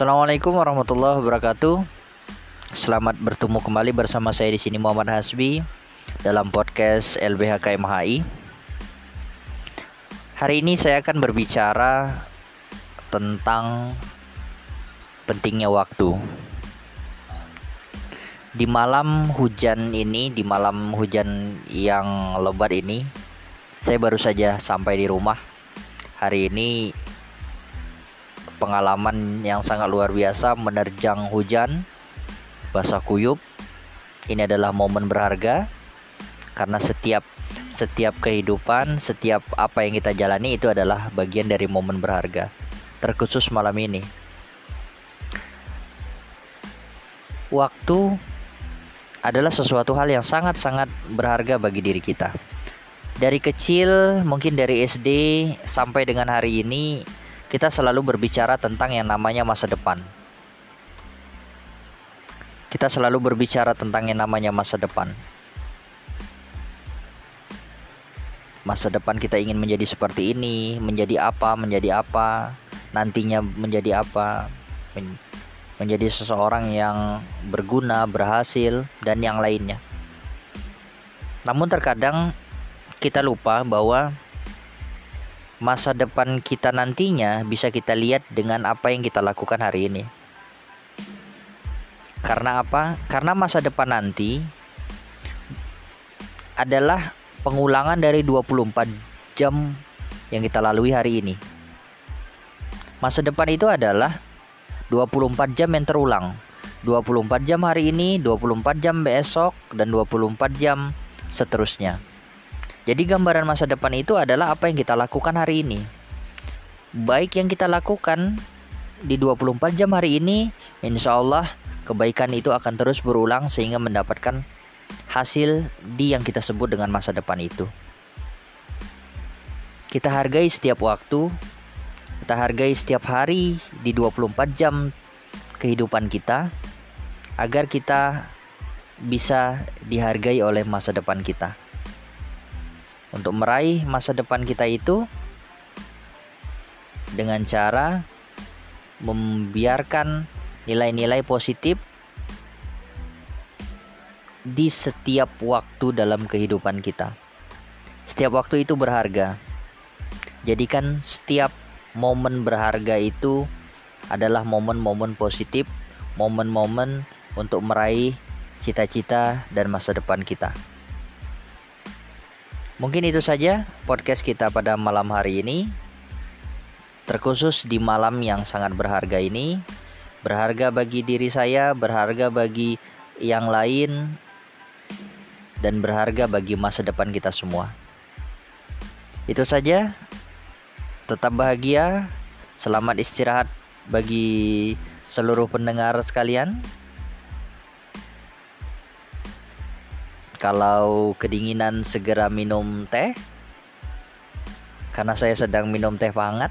Assalamualaikum warahmatullahi wabarakatuh. Selamat bertemu kembali bersama saya di sini Muhammad Hasbi dalam podcast LBH KMHI. Hari ini saya akan berbicara tentang pentingnya waktu. Di malam hujan ini, di malam hujan yang lebat ini, saya baru saja sampai di rumah. Hari ini pengalaman yang sangat luar biasa menerjang hujan basah kuyup. Ini adalah momen berharga karena setiap setiap kehidupan, setiap apa yang kita jalani itu adalah bagian dari momen berharga. Terkhusus malam ini. Waktu adalah sesuatu hal yang sangat-sangat berharga bagi diri kita. Dari kecil, mungkin dari SD sampai dengan hari ini, kita selalu berbicara tentang yang namanya masa depan. Kita selalu berbicara tentang yang namanya masa depan. Masa depan kita ingin menjadi seperti ini, menjadi apa, menjadi apa, nantinya menjadi apa, men menjadi seseorang yang berguna, berhasil, dan yang lainnya. Namun, terkadang kita lupa bahwa masa depan kita nantinya bisa kita lihat dengan apa yang kita lakukan hari ini. Karena apa? Karena masa depan nanti adalah pengulangan dari 24 jam yang kita lalui hari ini. Masa depan itu adalah 24 jam yang terulang. 24 jam hari ini, 24 jam besok, dan 24 jam seterusnya. Jadi gambaran masa depan itu adalah apa yang kita lakukan hari ini. Baik yang kita lakukan di 24 jam hari ini, insya Allah kebaikan itu akan terus berulang sehingga mendapatkan hasil di yang kita sebut dengan masa depan itu. Kita hargai setiap waktu, kita hargai setiap hari di 24 jam kehidupan kita agar kita bisa dihargai oleh masa depan kita untuk meraih masa depan kita itu dengan cara membiarkan nilai-nilai positif di setiap waktu dalam kehidupan kita. Setiap waktu itu berharga. Jadikan setiap momen berharga itu adalah momen-momen positif, momen-momen untuk meraih cita-cita dan masa depan kita. Mungkin itu saja podcast kita pada malam hari ini. Terkhusus di malam yang sangat berharga ini, berharga bagi diri saya, berharga bagi yang lain, dan berharga bagi masa depan kita semua. Itu saja. Tetap bahagia. Selamat istirahat bagi seluruh pendengar sekalian. Kalau kedinginan segera minum teh karena saya sedang minum teh hangat.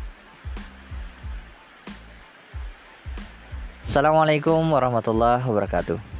Assalamualaikum warahmatullahi wabarakatuh.